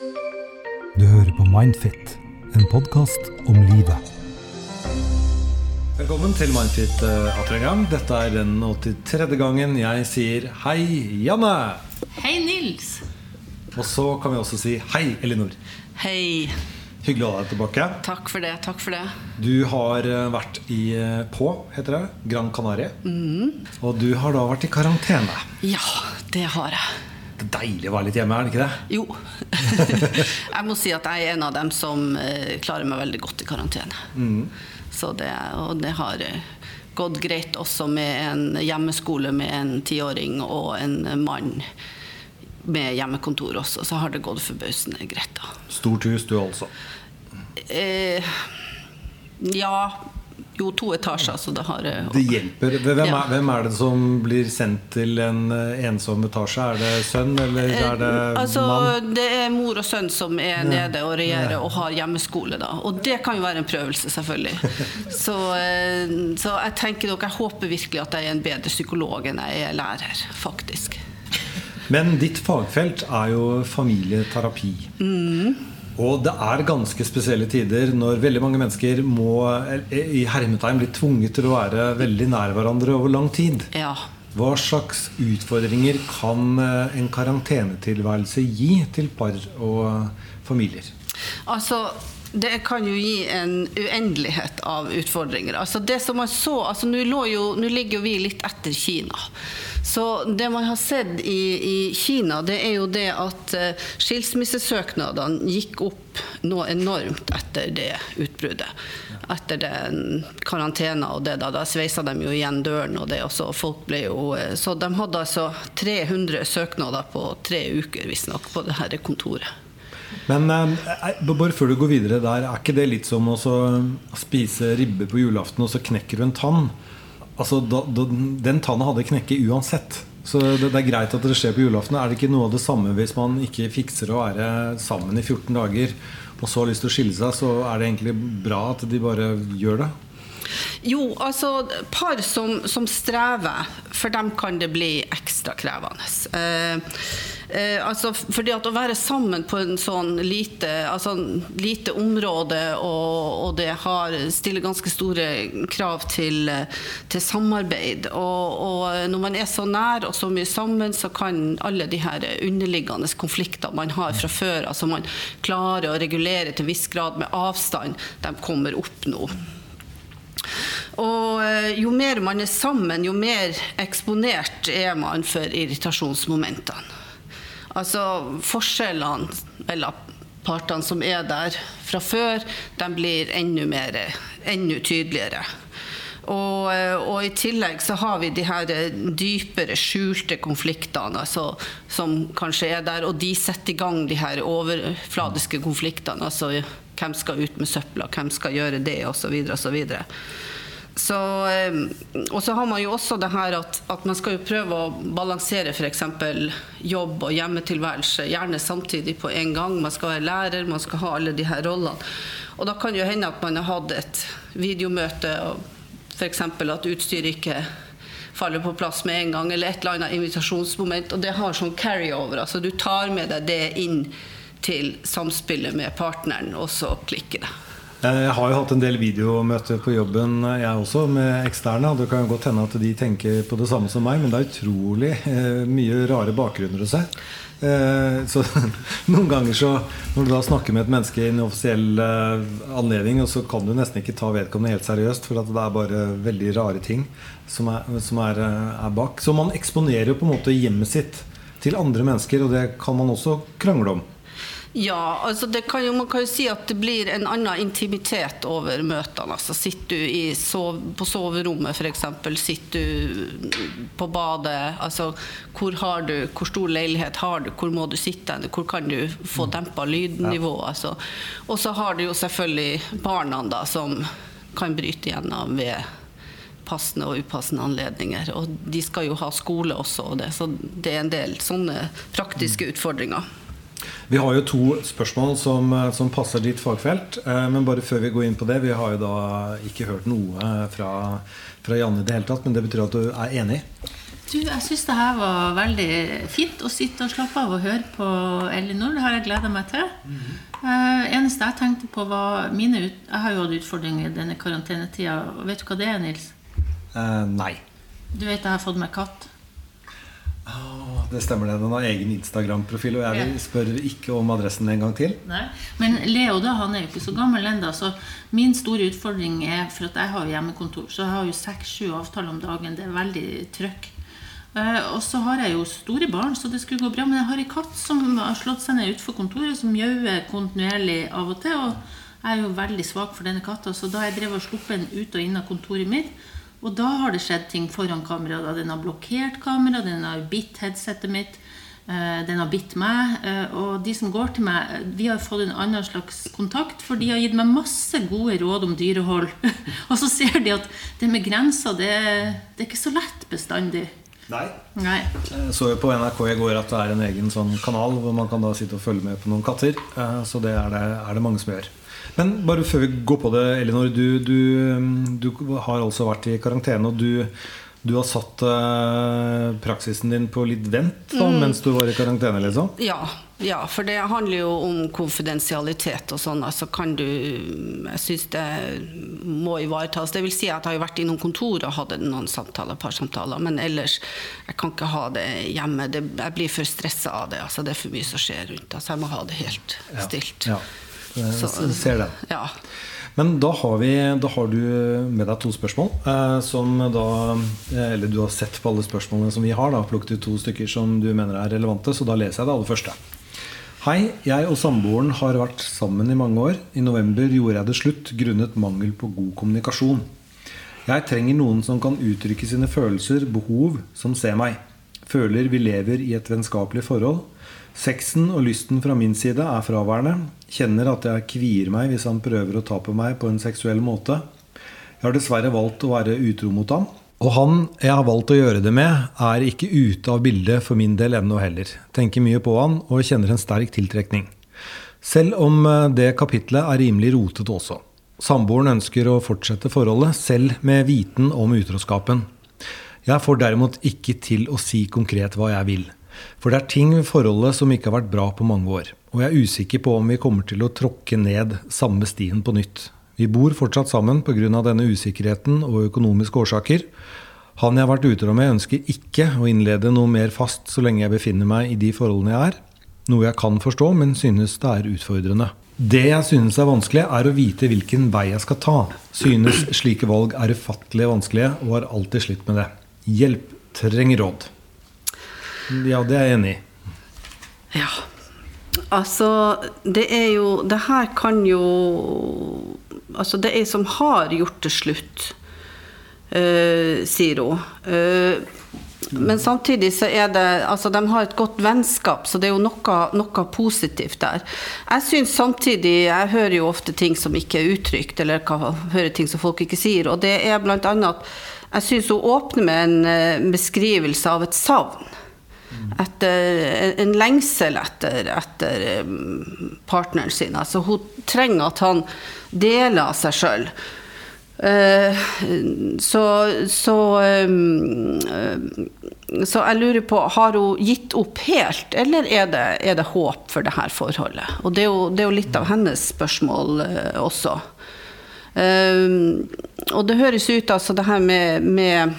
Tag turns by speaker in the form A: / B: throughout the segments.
A: Du hører på Mindfit, en podkast om livet.
B: Velkommen til Mindfit uh, atter en gang. Dette er den 83. gangen jeg sier hei, Janne.
C: Hei, Nils.
B: Og så kan vi også si hei, Elinor.
C: Hei.
B: Hyggelig å ha deg tilbake.
C: Takk for det. takk for det
B: Du har uh, vært i uh, på, heter det, Gran Canaria. Og du har da vært i karantene.
C: Ja, det har jeg.
B: Det er deilig å være litt hjemme, er det ikke det?
C: Jo. jeg må si at jeg er en av dem som eh, klarer meg veldig godt i karantene. Så det, og det har eh, gått greit også med en hjemmeskole med en tiåring og en mann med hjemmekontor også. Så har det gått forbausende greit, da.
B: Stort hus, du altså.
C: Eh, ja Jo, to etasjer, så det har eh,
B: Det hjelper. Hvem er,
C: Ja.
B: hvem er det som blir sendt til en uh, ensom etasje? Er det sønn, eller er det
C: Altså,
B: mann?
C: det er mor og sønn som er nede og regjerer og har hjemmeskole. da Og det kan jo være en prøvelse, selvfølgelig. Så, eh, så jeg tenker nok, jeg håper virkelig at jeg er en bedre psykolog enn jeg er lærer, faktisk.
B: Men ditt fagfelt er jo familieterapi. Og det er ganske spesielle tider når veldig mange mennesker må eh, i hermetegn bli tvunget til å være veldig nær hverandre over lang tid.
C: Ja.
B: Hva slags utfordringer kan eh, en karantenetilværelse gi til par og familier?
C: Altså, det kan jo gi en uendelighet av utfordringer. Altså det som man så, altså Nå lå jo- nå ligger jo vi litt etter Kina. Så det man har sett i, i Kina, det er jo det at eh, skilsmissesøknadene gikk opp noe enormt etter det utbruddet. Etter den karantena og det da. Da sveisa de jo igjen døren, og det også. Folk ble jo eh, Så de hadde altså 300 søknader på tre uker, visstnok, på det her kontoret.
B: Men eh, bare før du går videre der, er ikke det litt som å spise ribbe på julaften, og så knekker du en tann? Altså, da, da, Den tanna hadde knekket uansett. Så det, det er greit at det skjer på julaften. Er det ikke noe av det samme hvis man ikke fikser å være sammen i 14 dager, og så har lyst til å skille seg, så er det egentlig bra at de bare gjør det?
C: Jo, altså par som, som strever, for dem kan det bli ekstra krevende. Eh, eh, altså, fordi at å være sammen på en sånn lite, altså, lite område, og, og det har, stiller ganske store krav til, eh, til samarbeid. Og, og når man er så nær og så mye sammen, så kan alle de her underliggende konflikter man har fra før, altså man klarer å regulere til en viss grad med avstand, de kommer opp nå. Og eh, jo mer man er sammen, jo mer eksponert er man for irritasjonsmomentene. Altså forskjellene mellom partene som er der fra før, de blir enda, mer, enda tydeligere. Og, eh, og i tillegg så har vi de her eh, dypere, skjulte konfliktene altså, som kanskje er der, og de setter i gang de her overfladiske konfliktene. Altså hvem skal ut med søpla, hvem skal gjøre det, osv. osv. Så, eh, og så har man jo også det her at, at man skal jo prøve å balansere f.eks. jobb og hjemmetilværelse, gjerne samtidig på en gang. Man skal være lærer, man skal ha alle de her rollene. Og da kan det jo hende at man har hatt et videomøte, og f.eks. at utstyret ikke faller på plass med en gang, eller et eller annet invitasjonsmoment. Og det har sånn carryover. Altså du tar med deg det inn til samspillet med partneren, og så klikker det.
B: Jeg har jo hatt en del videomøter på jobben, jeg også, med eksterne. Og det kan jo godt hende at de tenker på det samme som meg, men det er utrolig eh, mye rare bakgrunner å se. Eh, så noen ganger så Når du da snakker med et menneske i en offisiell eh, anledning, og så kan du nesten ikke ta vedkommende helt seriøst, for at det er bare veldig rare ting som er, som er, er bak. Så man eksponerer jo på en måte hjemmet sitt til andre mennesker, og det kan man også krangle om.
C: Ja, altså det kan jo, man kan jo si at det blir en annen intimitet over møtene. Altså sitter du i sov, på soverommet f.eks., sitter du på badet. Altså hvor, har du, hvor stor leilighet har du, hvor må du sitte hvor kan du få dempa lydnivået? Altså. Og så har du jo selvfølgelig barna da, som kan bryte igjennom ved passende og upassende anledninger. Og de skal jo ha skole også, og det, så det er en del sånne praktiske utfordringer.
B: Vi har jo to spørsmål som, som passer ditt fagfelt. Eh, Men bare før vi går inn på det Vi har jo da ikke hørt noe fra, fra Janne i det hele tatt, men det betyr at du er enig?
D: Du, jeg syns det her var veldig fint å sitte og slappe av og høre på Elinor. Det har jeg gleda meg til. uh, eneste jeg tenkte på, var mine ut Jeg har jo hatt utfordringer i denne karantenetida. Vet du hva det er, Nils?
B: Uh, nei.
D: Du vet jeg har fått meg katt.
B: Det stemmer det. Den har egen Instagram-profil, og jeg
D: Ja.
B: spør ikke om adressen en gang til.
D: Nei. Men Leo da, han er jo ikke så gammel ennå. Så min store utfordring er For at jeg har jo hjemmekontor, så jeg har jo seks-sju avtaler om dagen. Det er veldig trøkk. Uh, og så har jeg jo store barn, så det skulle gå bra. Men jeg har en katt som har slått seg ned utenfor kontoret, som mjauer kontinuerlig av og til. Og jeg er jo veldig svak for denne katta, så da jeg drev og sluppet den ut og inn av kontoret mitt, og da har det skjedd ting foran kamera. Da den har blokkert kamera, den har bitt headsetet mitt. Eh, Den har bitt meg, eh, og de som går til meg eh, Vi har fått en annen slags kontakt, for de har gitt meg masse gode råd om dyrehold. og så ser de at det med grenser, det, det er ikke så lett bestandig.
B: Nei.
D: Nei.
B: Jeg så jo på NRK i går at det er en egen sånn kanal hvor man kan da sitte og følge med på noen katter. Eh, Så det er det, er det mange som gjør. Men bare før vi går på det, Elinor. Du, du, du har altså vært i karantene, og du, du har satt uh, praksisen din på litt vent da, mens du var i karantene, liksom?
C: Ja, ja, for det handler jo om konfidensialitet og sånn. Altså kan du Jeg syns det må ivaretas. Det vil si at jeg har jo vært i noen kontor og hatt noen samtaler, par samtaler, men ellers jeg kan ikke ha det hjemme. Det, jeg blir for stressa av det. Altså, det er for mye som skjer rundt. Altså, jeg må ha det helt stilt.
B: Ja. Jeg
C: Så-
B: ser det.
C: Ja.
B: Men da har, vi, da har du med deg to spørsmål. Eh, da, eh, eller du har sett på alle spørsmålene som vi har. Da, plukket ut to stykker som du mener er relevante. Så da leser jeg det aller første. Hei, jeg og samboeren har vært sammen i mange år. I november gjorde jeg det slutt grunnet mangel på god kommunikasjon. Jeg trenger noen som kan uttrykke sine følelser, behov, som ser meg. Føler vi lever i et vennskapelig forhold. Sexen og lysten fra min side er fraværende. Kjenner at jeg kvier meg hvis han prøver å ta på meg på en seksuell måte. Jeg har dessverre valgt å være utro mot ham. Og han jeg har valgt å gjøre det med, er ikke ute av bildet for min del ennå heller. Tenker mye på han og kjenner en sterk tiltrekning. Selv om eh, det kapitlet er rimelig rotete også. Samboeren ønsker å fortsette forholdet, selv med viten om utroskapen. Jeg får derimot ikke til å si konkret hva jeg vil. For det er ting ved forholdet som ikke har vært bra på mange år. Og jeg er usikker på om vi kommer til å tråkke ned samme stien på nytt. Vi bor fortsatt sammen pga. denne usikkerheten og økonomiske årsaker. Han jeg har vært utro med, ønsker ikke å innlede noe mer fast så lenge jeg befinner meg i de forholdene jeg er. Noe jeg kan forstå, men synes det er utfordrende. Det jeg synes er vanskelig, er å vite hvilken vei jeg skal ta. Synes slike valg er ufattelig vanskelige, og har alltid slitt med det. Hjelp. Trenger råd. Ja, det er jeg enig i.
C: Ja. Altså, det er jo Det her kan jo Altså, det er ei som har gjort det slutt, uh, sier hun. Uh, men samtidig så er det Altså, de har et godt vennskap, så det er jo noe, noe positivt der. Jeg syns samtidig Jeg hører jo ofte ting som ikke er uttrykt, eller hva- hører ting som folk ikke sier, og det er annet at jeg syns hun åpner med en eh, beskrivelse av et savn etter en lengsel etter, etter um, partneren sin. Altså, hun trenger at han deler seg sjøl. så, så, um, uh, så jeg lurer på, har hun gitt opp helt, eller er det, er det håp for det her forholdet? Og det er jo, det er jo litt av hennes spørsmål uh, også. Og det høres ut altså det her med, med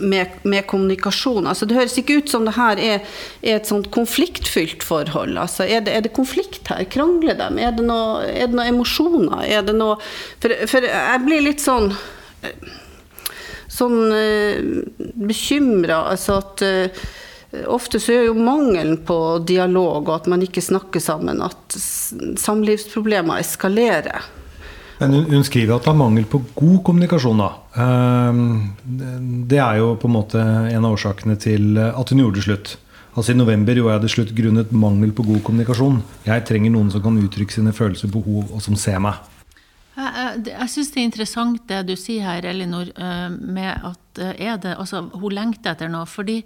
C: med, med, kommunikasjon. Altså, det høres ikke ut som det her er, er et sånt konfliktfylt forhold. Altså, er, det, er, det, konflikt her? Krangler de? Er det noe, det noe emosjoner? Er det noe for, for, jeg blir litt sånn sånn uh, bekymra. Altså at uh, ofte så er jo mangelen på dialog og at man ikke snakker sammen, at samlivsproblemer eskalerer.
B: Men hun, hun, skriver at det er mangel på god kommunikasjon. da. Det er jo på en måte en av årsakene til at hun gjorde det slutt. Altså I november gjorde jeg det slutt grunnet mangel på god kommunikasjon. Jeg trenger noen som kan uttrykke sine følelser, behov, og som ser meg.
D: Jeg, jeg, jeg syns det er interessant det du sier her, Elinor, med at er det, altså, hun lengter etter noe. fordi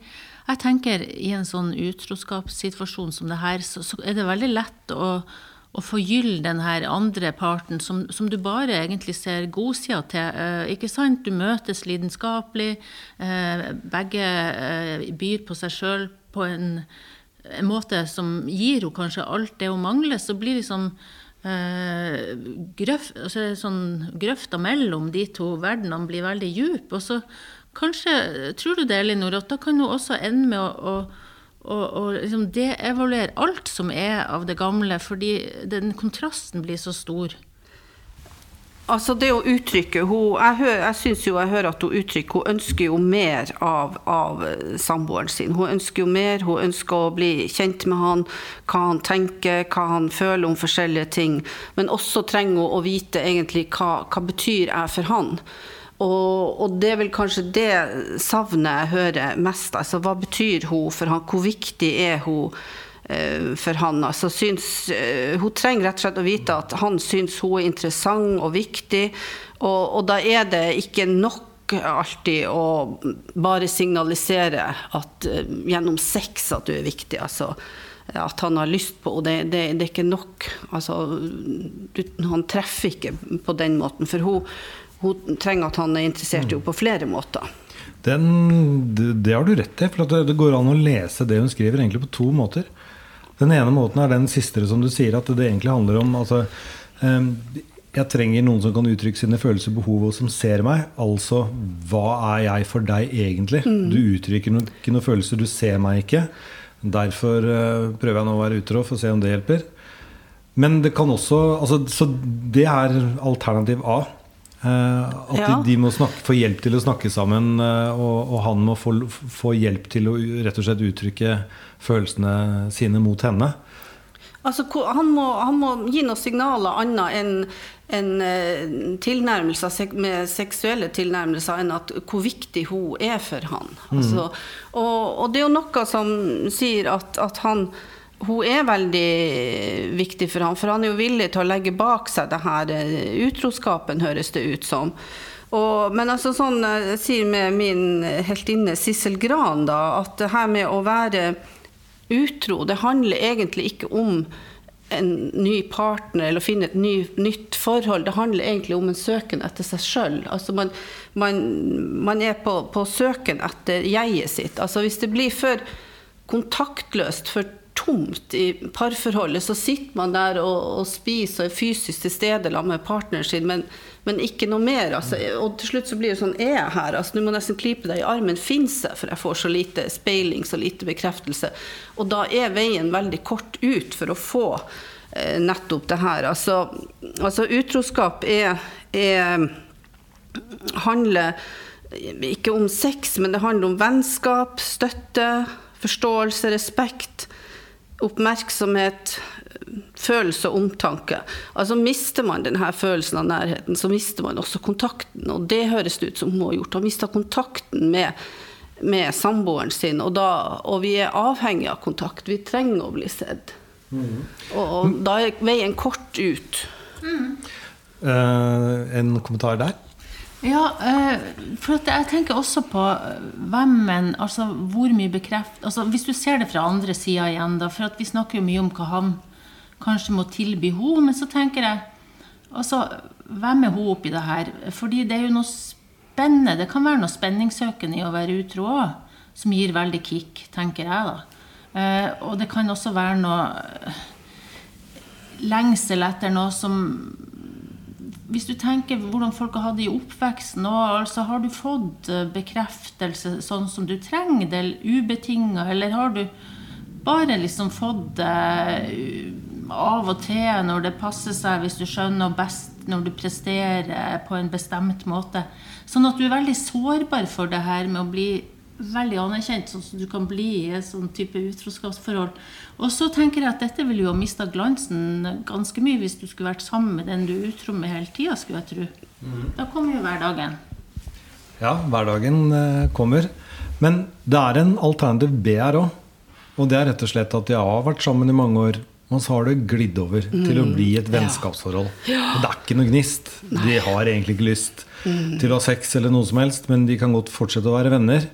D: jeg tenker i en sånn utroskapssituasjon som det her, så, så er det veldig lett å å forgylle den her andre parten som, som du bare egentlig ser godsida til. Eh, ikke sant? Du møtes lidenskapelig. Eh, begge eh, byr på seg sjøl på en, en, måte som gir henne kanskje alt det hun mangler. Så blir liksom eh, grøf, altså, sånn, grøfta mellom de to verdenene blir veldig djup. Og så kanskje, tror du det, Elinor, at da kan hun også ende med å, å og, og liksom deevaluere alt som er av det gamle, fordi den kontrasten blir så stor.
C: Altså det å uttrykke hun, Jeg, hører, jeg syns jo jeg hører at hun uttrykker Hun ønsker jo mer av, av, samboeren sin. Hun ønsker jo mer, hun ønsker å bli kjent med han, hva han tenker, hva han føler om forskjellige ting. Men også trenger hun å vite egentlig hva, hva betyr jeg for han. Og, og, det er vel kanskje det savnet jeg hører mest. Altså, hva betyr hun for han? Hvor viktig er hun uh, for han? Altså, syns, uh, hun trenger rett og slett å vite at han syns hun er interessant og viktig. Og, og da er det ikke nok alltid å bare signalisere at uh, gjennom sex at du er viktig. altså at han har lyst på, og det, det, det er ikke nok. Altså, du, han treffer ikke på den måten. For hun, hun trenger at han er interessert i henne på flere måter.
B: Den, det, har du rett i. For det, det, går an å lese det hun skriver egentlig på to måter. Den ene måten er den siste som du sier, at det egentlig handler om altså, um, Jeg trenger noen som kan uttrykke sine følelser, og behov, og som ser meg. Altså, hva er jeg for deg egentlig? Mm. Du uttrykker no, ikke noen følelser, du ser meg ikke. Derfor uh, prøver jeg nå å være utro for å se om det hjelper. Men det kan også altså, Så det er alternativ A. Eh, at ja. de, de, må snakke, få hjelp til å snakke sammen, eh, og, og han må få, få, hjelp til å rett og slett uttrykke følelsene sine mot henne.
C: Altså, han, må, han må gi noen signaler annet enn en, eh, tilnærmelser med seksuelle tilnærmelser enn at hvor viktig hun er for han. Mm. Altså, og, og, det er jo noe som sier at, at han hun er veldig viktig for han, for han er jo villig til å legge bak seg det her eh, utroskapen, høres det ut som. Og, men altså sånn, jeg sier med min heltinne Sissel Gran, da, at det her med å være utro, det handler egentlig ikke om en ny partner eller å finne et ny, nytt forhold. Det handler egentlig om en søken etter seg sjøl. Altså man, man, man, er på, på søken etter jeget sitt. Altså hvis det blir for kontaktløst, for tomt i parforholdet, så sitter man der og, og spiser og er fysisk til stede sammen med partneren sin, men, men, ikke noe mer. Altså. Og til slutt så blir det sånn Er jeg her? Altså, du må nesten klype deg i armen. Fins jeg? For jeg får så lite speiling, så lite bekreftelse. Og da er veien veldig kort ut for å få eh, nettopp det her. Altså, altså utroskap er, er handler ikke om sex, men det handler om vennskap, støtte, forståelse, respekt oppmerksomhet, følelse og omtanke. Altså Mister man denne følelsen av nærheten, så mister man også kontakten. Og det høres det ut som hun har gjort. Hun har mista kontakten med, med samboeren sin. Og, da, og, vi er avhengig av kontakt. Vi trenger å bli sett. Mm. Og, og, da er veien kort ut.
B: Mm. Uh, en kommentar der?
D: Ja, eh, for jeg tenker også på eh, hvem en Altså hvor mye bekreft altså, Hvis du ser det fra andre sida igjen, da, for vi snakker jo mye om hva han kanskje må tilby henne, men så tenker jeg altså, Hvem er hun oppi det her? Fordi det er jo noe spennende. Det kan være noe spenningssøkende i å være utro òg, som gir veldig kick, tenker jeg, da. Eh, og det kan også være noe lengsel etter noe som hvis du tenker hvordan folk har hatt det i oppveksten nå, altså Har du fått eh, bekreftelse sånn som du trenger det, ubetinga, eller har du bare liksom fått det av og til når det passer seg, hvis du skjønner best når du presterer på en bestemt måte? Sånn at du er veldig sårbar for det her med å bli veldig anerkjent, sånn som du kan bli i et sånn type utroskapsforhold. Og så tenker jeg at dette ville jo ha mista glansen ganske mye hvis du skulle vært sammen med den du er utro med hele tida, skulle jeg tro. Mm. Da kommer jo hverdagen.
B: Ja, hverdagen eh, kommer. Men det er en alternativ B her òg. Og det er rett og slett at de har vært sammen i mange år. Og så har det glidd over mm. til å mm. bli et vennskapsforhold. Ja. Ja. Det er ikke noe gnist. Nei. De har egentlig ikke lyst mm. til å ha sex eller noe som helst, men de kan godt fortsette å være venner.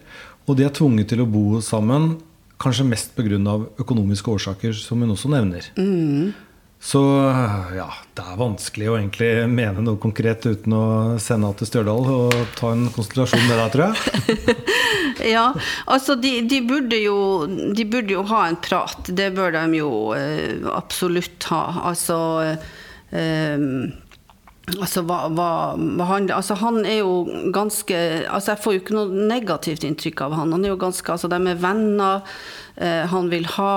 B: Og de er tvunget til å bo sammen, kanskje mest pga. økonomiske årsaker, som hun også nevner. Mm. Så ja, det er vanskelig å egentlig mene noe konkret uten å sende henne til Stjørdal og ta en konsultasjon med deg, tror jeg.
C: Ja, altså de, de, burde jo, de burde jo ha en prat. Det bør de jo eh, absolutt ha. Altså eh, Altså, hva, hva, hva han, altså, han er jo ganske altså, Jeg får jo ikke noe negativt inntrykk av han. Han er jo ganske, altså, De er venner. Eh, han vil ha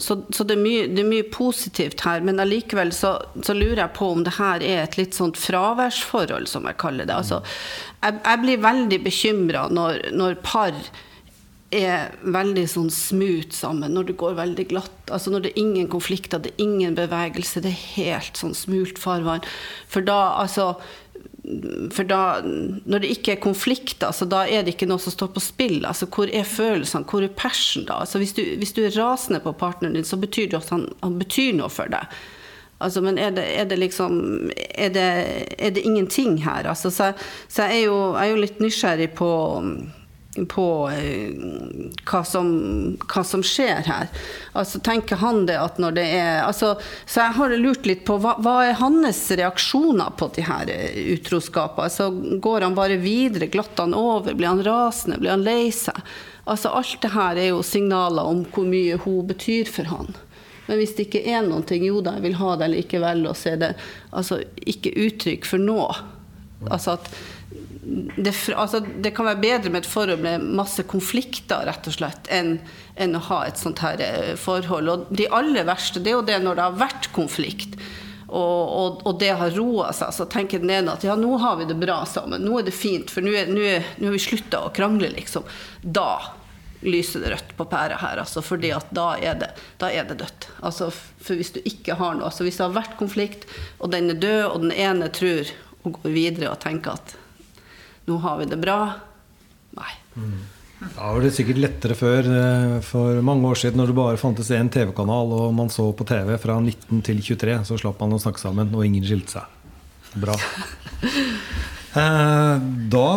C: Så, så det, er mye, det, er mye, positivt her. Men allikevel så, så, lurer jeg på om det her er et litt sånt fraværsforhold, som jeg kaller det. Altså, jeg, jeg blir veldig bekymra når, når par er veldig sånn smooth sammen, når det går veldig glatt. Altså når det er ingen konflikter, det er ingen bevegelse, det er helt sånn smult farvann. For da, altså for da, Når det ikke er konflikter, altså, da er det ikke noe som står på spill. altså Hvor er følelsene, hvor er passion da? altså Hvis du, hvis du er rasende på partneren din, så betyr det at han, han betyr noe for deg. Altså, men er det, er det liksom er det, er det, ingenting her? Altså, så, så jeg, er jo, jeg er jo litt nysgjerrig på på eh, hva, som, hva, som, skjer her. Altså Tenker han det at når det er altså, Så jeg har lurt litt på hva, hva er hans reaksjoner på de her eh, utroskapene? Altså, går han bare videre? Glatter han over? Blir han rasende? Blir han lei seg? Altså Alt det her er jo signaler om hvor mye hun betyr for han. Men hvis det ikke er noe, jo da, jeg vil ha det likevel, og så er det altså, ikke uttrykk for noe. Altså at det, altså, det, kan være bedre med et forhold med masse konflikter rett og slett, enn, enn å ha et sånt her eh, forhold. Og de aller verste det er jo det når det har vært konflikt. Og, og, og det har roa seg. Så tenker den ene at ja, nå har vi det bra sammen. Nå er det fint, for nå har vi slutta å krangle, liksom. Da lyser det rødt på pæra her, altså, fordi at da er det, da er det dødt. Altså, for hvis du ikke har noe altså Hvis det har vært konflikt, og den er død, og den ene tror og går videre og tenker at nå har vi det bra. Nei.
B: Mm. Da var det sikkert lettere før. Eh, for mange år siden når det bare fantes én TV-kanal, og man så på TV fra 19 til 23, så slapp man å snakke sammen, og ingen skilte seg. Bra. Eh, da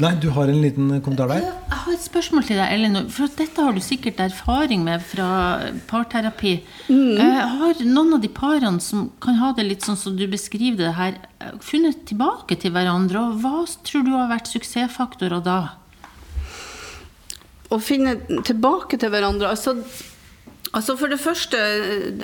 B: Nei, du har en liten kommentar der?
D: Jeg har et spørsmål til deg, Elinor. For dette har du sikkert erfaring med fra parterapi. Mm. Eh, har noen av de parene som kan ha det litt sånn som du beskriver det her, funnet tilbake til hverandre? Og hva tror du har vært suksessfaktorer da?
C: Å finne tilbake til hverandre altså Altså For det første,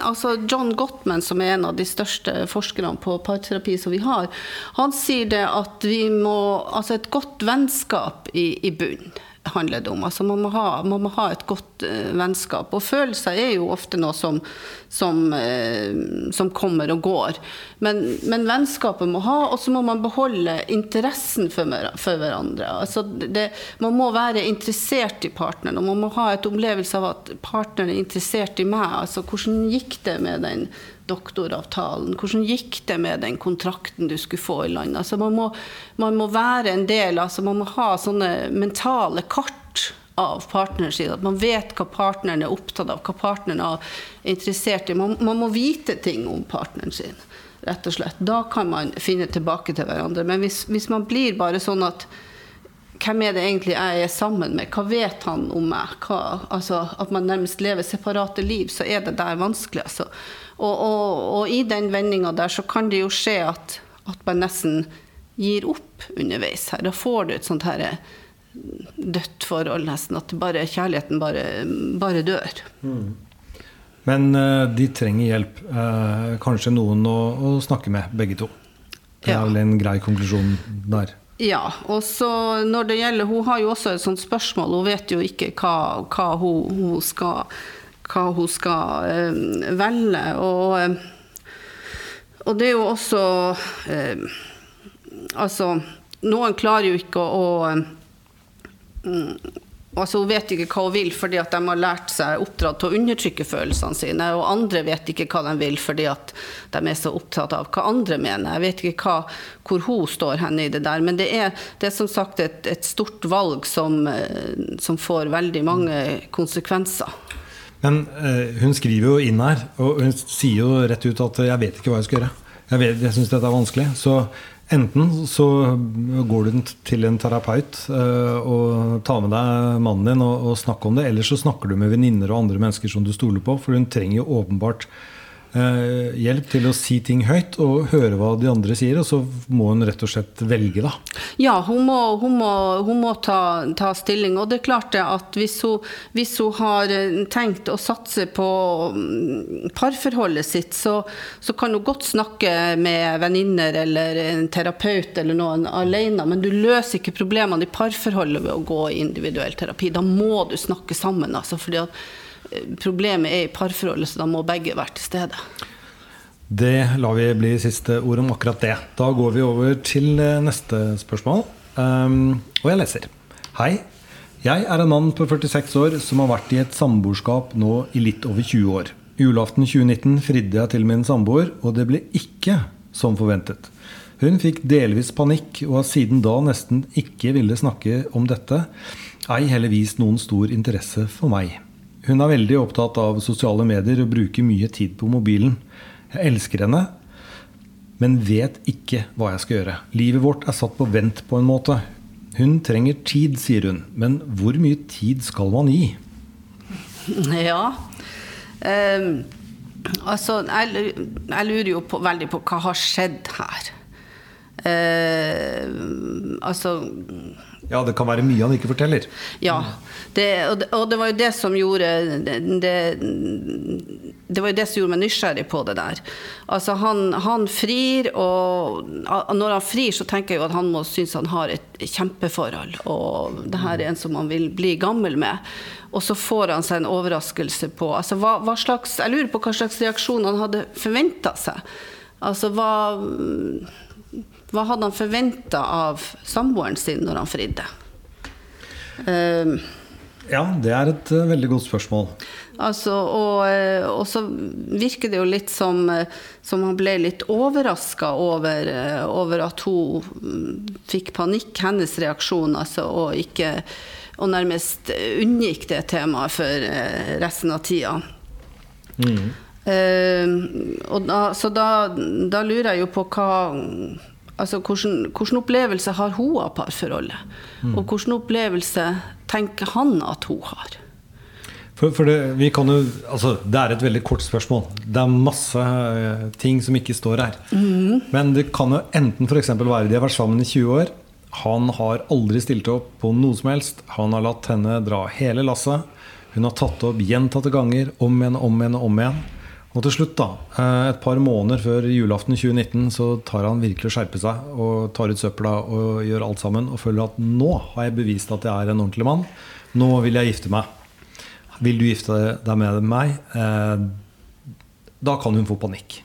C: altså John Gottman, som er en av de største forskerne på parterapi som vi har, han sier det at vi må Altså et godt vennskap i, i bunn handler det om. Altså man, må ha, man må ha et godt uh, vennskap. Og følelser er jo ofte noe som, som, uh, som kommer og går. Men, men, vennskapet må ha, og så må man beholde interessen for, for hverandre. Altså det, man må være interessert i partneren, og man må ha et opplevelse av at partneren er interessert i meg. Altså hvordan gikk det med den doktoravtalen? Hvordan gikk det med den kontrakten du skulle få i land? Altså man, må, man må være en del, altså man må ha sånne mentale kart av partneren sin. At man vet hva partneren er opptatt av, hva partneren er interessert i. Man, man, må vite ting om partneren sin, rett og slett. Da kan man finne tilbake til hverandre. Men hvis, hvis man blir bare sånn at hvem er det egentlig jeg er sammen med? Hva vet han om meg? Hva, altså, at man nærmest lever separate liv, så er det der vanskelig. Altså. Og, og, og, i den vendinga der så kan det jo skje at, at, man nesten gir opp underveis her. Da får du et sånt her eh, dødt forhold, nesten. At bare, kjærligheten bare, bare dør. Mm.
B: Men uh, de trenger hjelp. Uh, kanskje noen å, å, snakke med, begge to. Det er ja. vel en grei konklusjon der.
C: Ja. Og så når det gjelder Hun har jo også et sånt spørsmål. Hun vet jo ikke hva, hva hun, hun skal hva hun skal eh, velge. Og, eh, og, det er jo også eh, Altså, noen klarer jo ikke å, å Altså, hun vet ikke hva hun vil fordi at de har lært seg oppdratt til å undertrykke følelsene sine. Og andre vet ikke hva de vil fordi at de er så opptatt av hva andre mener. Jeg vet ikke hva, hvor hun står henne i det der. Men det er, det er som sagt et, et stort valg som, som, får veldig mange konsekvenser.
B: Men eh, hun skriver jo inn her, og hun sier jo rett ut at 'jeg vet ikke hva jeg skal gjøre'. Jeg, vet, jeg syns dette er vanskelig. Så enten så går du til en terapeut uh, og tar med deg mannen din og snakker om det, eller så snakker du med venninner og andre mennesker som du stoler på, for hun trenger jo åpenbart eh, hjelp til å si ting høyt og høre hva de andre sier, og så må hun rett og slett velge, da.
C: Ja, hun må, hun må, hun må ta, ta, stilling. Og det er klart det at hvis hun, hvis hun har eh, tenkt å satse på mm, parforholdet sitt, så, så kan hun godt snakke med venninner eller en terapeut eller noen alene, men du løser ikke problemene i parforholdet ved å gå i individuell terapi. Da må du snakke sammen, altså. fordi at problemet er i parforholdet, så da må begge være til stede.
B: Det lar vi bli siste ord om akkurat det. Da går vi over til eh, neste spørsmål. Um, og jeg leser. Hei. Jeg er en mann på 46 år som har vært i et samboerskap nå i litt over 20 år. Julaften 2019 fridde jeg til min samboer, og det ble ikke som forventet. Hun fikk delvis panikk og har siden da nesten ikke ville snakke om dette, ei heller vist noen stor interesse for meg. Hun er veldig opptatt av sosiale medier og bruker mye tid på mobilen. Jeg elsker henne, men vet ikke hva jeg skal gjøre. Livet vårt er satt på vent på en måte. Hun trenger tid, sier hun. Men hvor mye tid skal man gi?
C: Ja. Um, altså, jeg, jeg, lurer jo på, veldig på hva har skjedd her. Uh, altså
B: ja, det kan være mye han ikke forteller.
C: Ja. Det, og, det, og, det, var jo det som gjorde det, det, var jo det som gjorde meg nysgjerrig på det der. Altså, han, han, frir, og når han frir, så tenker jeg jo at han må synes han har et kjempeforhold. Og det her er en som han vil bli gammel med. Og så får han seg en overraskelse på altså, hva, hva slags, Jeg lurer på hva slags reaksjon han hadde forventa seg. Altså hva hva hadde han forventa av samboeren sin når han fridde?
B: Um, ja, det er et uh, veldig godt spørsmål.
C: Altså, og, uh, og, så virker det jo litt som, uh, som han ble litt overraska over, over, at hun mm, fikk panikk, hennes reaksjon, altså, og ikke og nærmest unngikk det temaet for resten av tida. Mm. Da, så da, da lurer jeg jo på hva Altså, hvordan, hvordan, opplevelse har hun av parforholdet? Mm. Og hvordan opplevelse tenker han at hun har?
B: For, for det, jo, altså, det, er et veldig kort spørsmål. Det er masse uh, ting som ikke står her. Mm. Men det kan jo enten f.eks. være de har vært sammen i 20 år. Han har aldri stilt opp på noe som helst. Han har latt henne dra hele lasset. Hun har tatt opp gjentatte ganger, om igjen, om igjen, om igjen. Og til slutt, da, eh, et par måneder før julaften 2019, så tar han virkelig å skjerpe seg og tar ut søpla og gjør alt sammen. Og føler at nå har jeg bevist at jeg er en ordentlig mann. Nå vil jeg gifte meg. Vil du gifte deg med meg? Eh, da kan hun få panikk.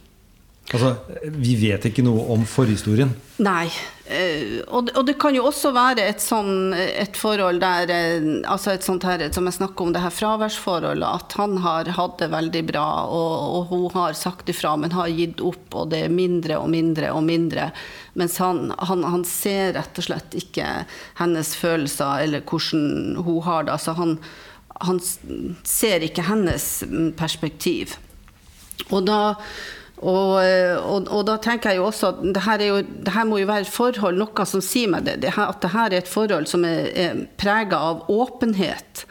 B: Altså, Vi vet ikke noe om forhistorien.
C: Nei. Eh, og det kan jo også være et, sånn, et forhold der eh, altså et sånt her, Som jeg snakker om, det her fraværsforholdet. At han har hatt det veldig bra, og, og, hun har sagt ifra, men har gitt opp. Og det er mindre og mindre og mindre. Mens han, han, han ser rett og slett ikke hennes følelser eller hvordan hun har det. Altså han, han ser ikke hennes perspektiv. Og da og, og, og, da tenker jeg jo også at det her, jo, det her, må jo være et forhold, noe som sier meg det, det her, at det her er et forhold som er, er prega av åpenhet.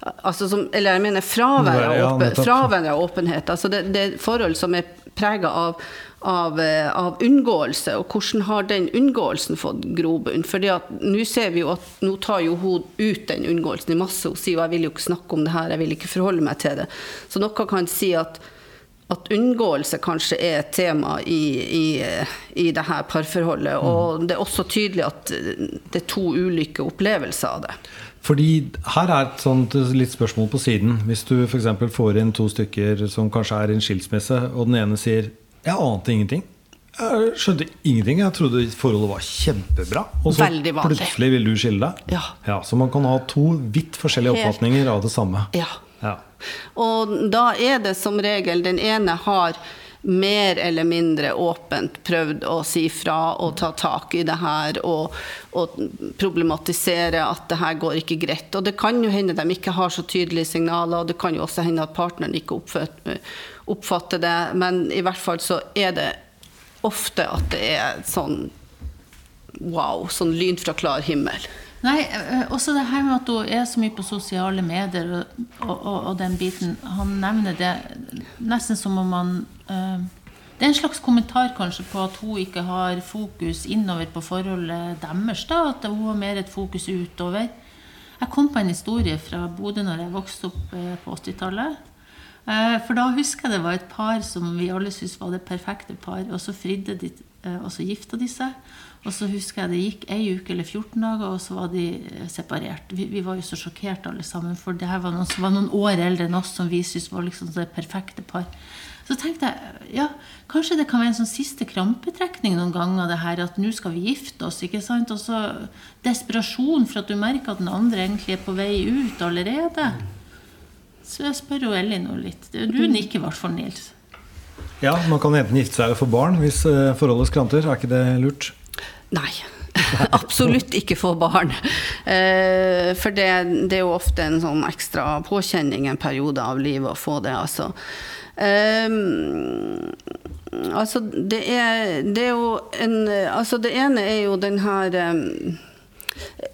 C: Altså som, eller jeg mener fravær av, åpen, fravær av åpenhet. Altså det, det, er forhold som er prega av, av, av, unngåelse. Og hvordan har den unngåelsen fått grobunn? For nå ser vi jo at nå tar jo hun ut den unngåelsen i masse. Hun sier jo jeg vil jo ikke snakke om det her, jeg vil ikke forholde meg til det. Så noe kan si at at unngåelse kanskje er et tema i, i, i det her parforholdet. Mm. Og det er også tydelig at det er to ulike opplevelser av det.
B: Fordi her er et sånt litt spørsmål på siden. Hvis du f.eks. får inn to stykker som kanskje er i en skilsmisse, og den ene sier 'Jeg ante ingenting'. Jeg skjønte ingenting. Jeg trodde forholdet var kjempebra. Og så plutselig vil du skille deg.
C: Ja.
B: Ja, så man kan ha to vidt forskjellige oppfatninger av det samme.
C: Ja. Og da er det som regel den ene har mer eller mindre åpent prøvd å si fra og ta tak i det her og, og, problematisere at det her går ikke greit. Og det kan jo hende de ikke har så tydelige signaler, og det kan jo også hende at partneren ikke oppfatter det, men i hvert fall så er det ofte at det er sånn wow, sånn lyn fra klar himmel.
D: Nei, eh, også det her med at hun er så mye på sosiale medier og, og, og, den biten. Han nevner det nesten som om han eh, Det er en slags kommentar kanskje på at hun ikke har fokus innover på forholdet deres. da, At hun har mer et fokus utover. Jeg kom på en historie fra Bodø når jeg vokste opp eh, på 80-tallet. Eh, For da husker jeg det var et par som vi alle syntes var det perfekte par. Og så fridde de, og så gifta de seg. Og så husker jeg det gikk ei uke eller 14 dager, og så var de eh, separert. Vi, vi var jo så sjokkert alle sammen, for det her var noen som var noen år eldre enn oss, som vi syntes var liksom det perfekte par. Så tenkte jeg ja, kanskje det kan være en sånn siste krampetrekning noen ganger, det her at nå skal vi gifte oss. ikke sant? Og så desperasjon for at du merker at den andre egentlig er på vei ut allerede. Så jeg spør jo Elinor litt. Du nikker i hvert fall, Nils.
B: Ja, man kan enten gifte seg eller få barn hvis eh, forholdet skranter. Er ikke det lurt?
C: Nei. Absolutt ikke få barn. Eh, for det, det er jo ofte en sånn ekstra påkjenning en periode av livet å få det, altså. Eh, altså, det er, det er jo en Altså, det ene er jo den her eh,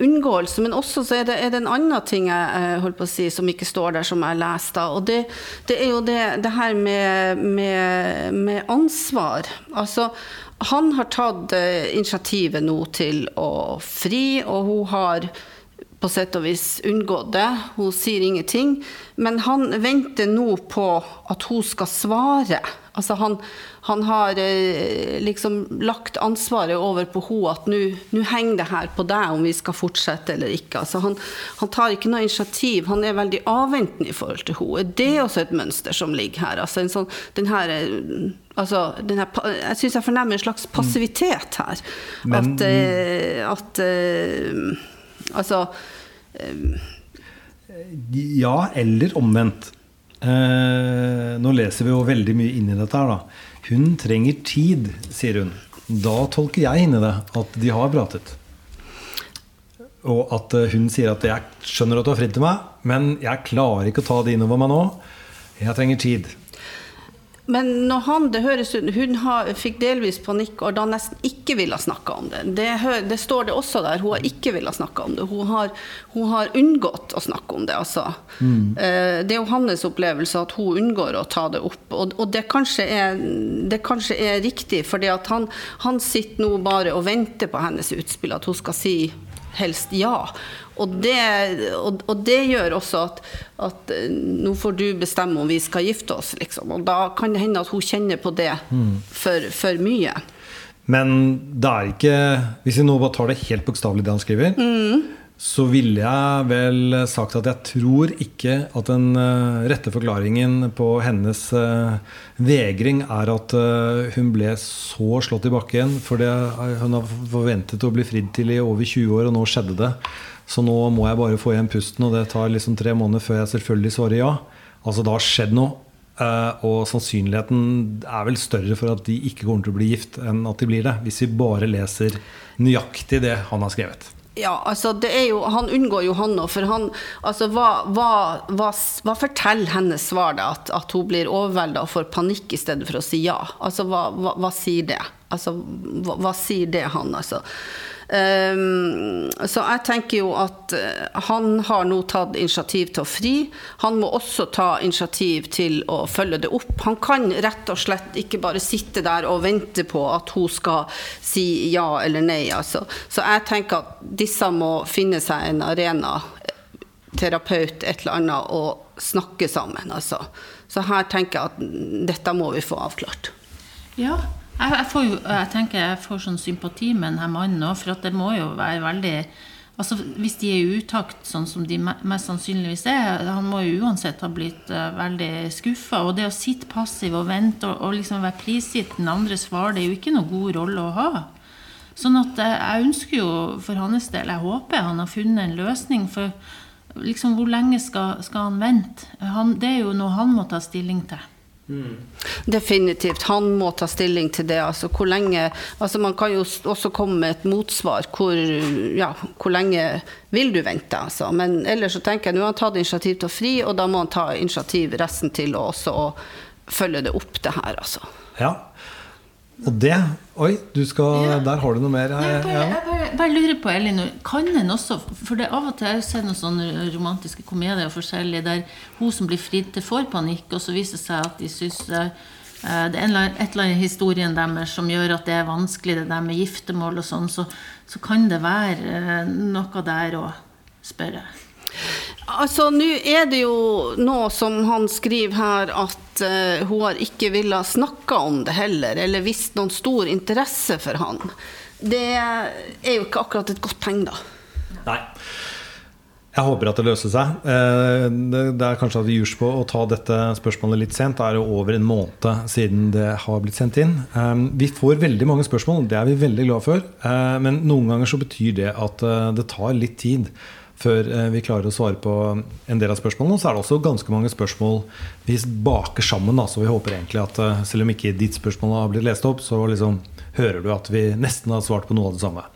C: unngåelse, men også så er det, er det en annen ting jeg holdt på å si, som ikke står der, som jeg leste. Og det, det er jo det, det her med, med, med ansvar. Altså, han har tatt eh, initiativet nå til å fri, og hun har på sett og vis unngått det. Hun sier ingenting. Men han venter nå på at hun skal svare. Altså han, han har eh, liksom lagt ansvaret over på henne at nå henger det her på deg om vi skal fortsette eller ikke. Altså han, han, tar ikke noe initiativ. Han er veldig avventende i forhold til henne. Det er også et mønster som ligger her. Altså en sånn, den her, eh, altså den her, jeg syns jeg fornemmer en slags passivitet her.
B: Men-
C: at, eh, at Altså
B: Ja, eller omvendt. Eh, nå leser vi jo veldig mye inn i dette her, da. Hun trenger tid, sier hun. Da tolker jeg inn det at de har pratet. Og at eh, hun sier at 'jeg skjønner at du har fridd til meg, men jeg klarer ikke å ta det innover meg nå'. Jeg trenger tid.
C: Men når han, det høres ut Hun har, fikk delvis panikk og da nesten ikke ville snakke om det. Det, det står det også der. Hun har ikke ville snakke om det. Hun har, hun har unngått å snakke om det. Altså. Mm. Det er jo hans opplevelse at hun unngår å ta det opp. Og, og det, kanskje er, det kanskje er riktig, for han, han sitter nå bare og venter på hennes utspill, at hun skal si helst ja. Og det, og, og det gjør også at, at eh, nå får du bestemme om vi skal gifte oss, liksom. Og da kan det hende at hun kjenner på det for, for mye.
B: Men det er ikke Hvis vi nå bare tar det helt bokstavelig, det han skriver, så ville jeg vel sagt at jeg tror ikke at den eh, rette forklaringen på hennes eh, vegring er at eh, hun ble så slått i bakken. For det, hun har forventet å bli fridd til i over 20 år, og nå skjedde det. Så nå må jeg bare få igjen pusten, og det tar liksom tre måneder før jeg selvfølgelig svarer ja. Altså det har skjedd noe. Og sannsynligheten er vel større for at de ikke kommer til å bli gift, enn at de blir det. Hvis vi bare leser nøyaktig det han har skrevet.
C: Ja, altså det er jo, Han unngår jo han nå, for han altså hva, hva, hva, hva forteller hennes svar da? At, at hun blir overvelda og får panikk i stedet for å si ja? Altså Hva, sier det? Altså, hva sier det han, altså? Ehm, så jeg tenker jo at eh, han har nå tatt initiativ til å fri. Han må også ta initiativ til å følge det opp. Han kan rett og slett ikke bare sitte der og vente på at hun skal si ja eller nei. Altså. Så jeg tenker at disse må finne seg en arena, terapeut, et eller annet, og snakke sammen. Altså. Så her tenker jeg at dette må vi få avklart.
D: Ja. Jeg, jeg, får jeg tenker jeg får sånn sympati med denne mannen òg, for det må jo være veldig Altså, Hvis de er i utakt, sånn som de mest sannsynligvis er Han må jo uansett ha blitt uh, veldig skuffa. Og det å sitte passiv og vente og, og liksom være prisgitt den andres svar, det er jo ikke noen god rolle å ha. Sånn at uh, jeg ønsker jo for hans del Jeg håper han har funnet en løsning. For liksom, hvor lenge skal, skal han vente? Han, det er jo noe han må ta stilling til.
C: Definitivt. Han må ta stilling til det. Altså, hvor lenge, altså, man kan jo også komme med et motsvar. Hvor, ja, hvor lenge vil du vente? Altså. Men ellers så tenker jeg nå har han tatt initiativ til å fri, og da må han ta initiativ resten til å også følge det opp, det her. Altså.
B: Ja. Og det Oi, du skal,
D: Ja.
B: der har du noe mer.
D: Jeg bare, jeg bare, bare lurer på, Elinor, kan en også For det av og til har jeg sett noen sånne romantiske komedier forskjellige der hun som blir fridd til, får panikk, og så viser det seg at de syns eh, det er en eller- et eller annet i historien deres som gjør at det er vanskelig, det der med giftermål og sånn, så, så kan det være eh, noe der å spørre.
C: Altså, Nå er det jo noe som han skriver her, at uh, hun har ikke villet snakke om det heller, eller vist noen stor interesse for han. Det er jo ikke akkurat et godt tegn, da.
B: Nei. Jeg håper at det løser seg. Eh, Det er kanskje at vi jurs på å ta dette spørsmålet litt sent. Det er jo over en måned siden det har blitt sendt inn. Eh, Vi får veldig mange spørsmål, det er vi veldig glad for. Men noen ganger så betyr det at det tar litt tid før eh, vi klarer å svare på en del av spørsmålene. Så er det også ganske mange spørsmål vi baker sammen. Da. Så vi håper egentlig at eh, selv om ikke ditt spørsmål har blitt lest opp, så liksom hører du at vi nesten har svart på noe av det samme.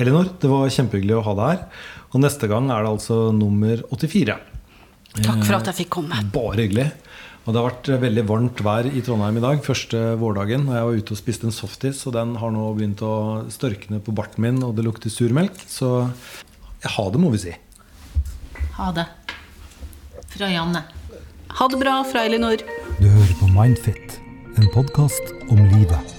B: Elinor, det var kjempehyggelig å ha deg her. Og neste gang er det altså nummer 84.
C: Takk for at jeg fikk komme.
B: Bare hyggelig. Og det har vært veldig varmt vær i Trondheim i dag. Første vårdagen. Og jeg var ute og spiste en softis, og den har nå begynt å størkne på barten min, og det lukter surmelk. Så ja, ha det, må vi si.
D: Ha det. Fra Janne.
C: Ha det bra fra Elinor.
A: Du hører på Mindfit, en podkast om livet.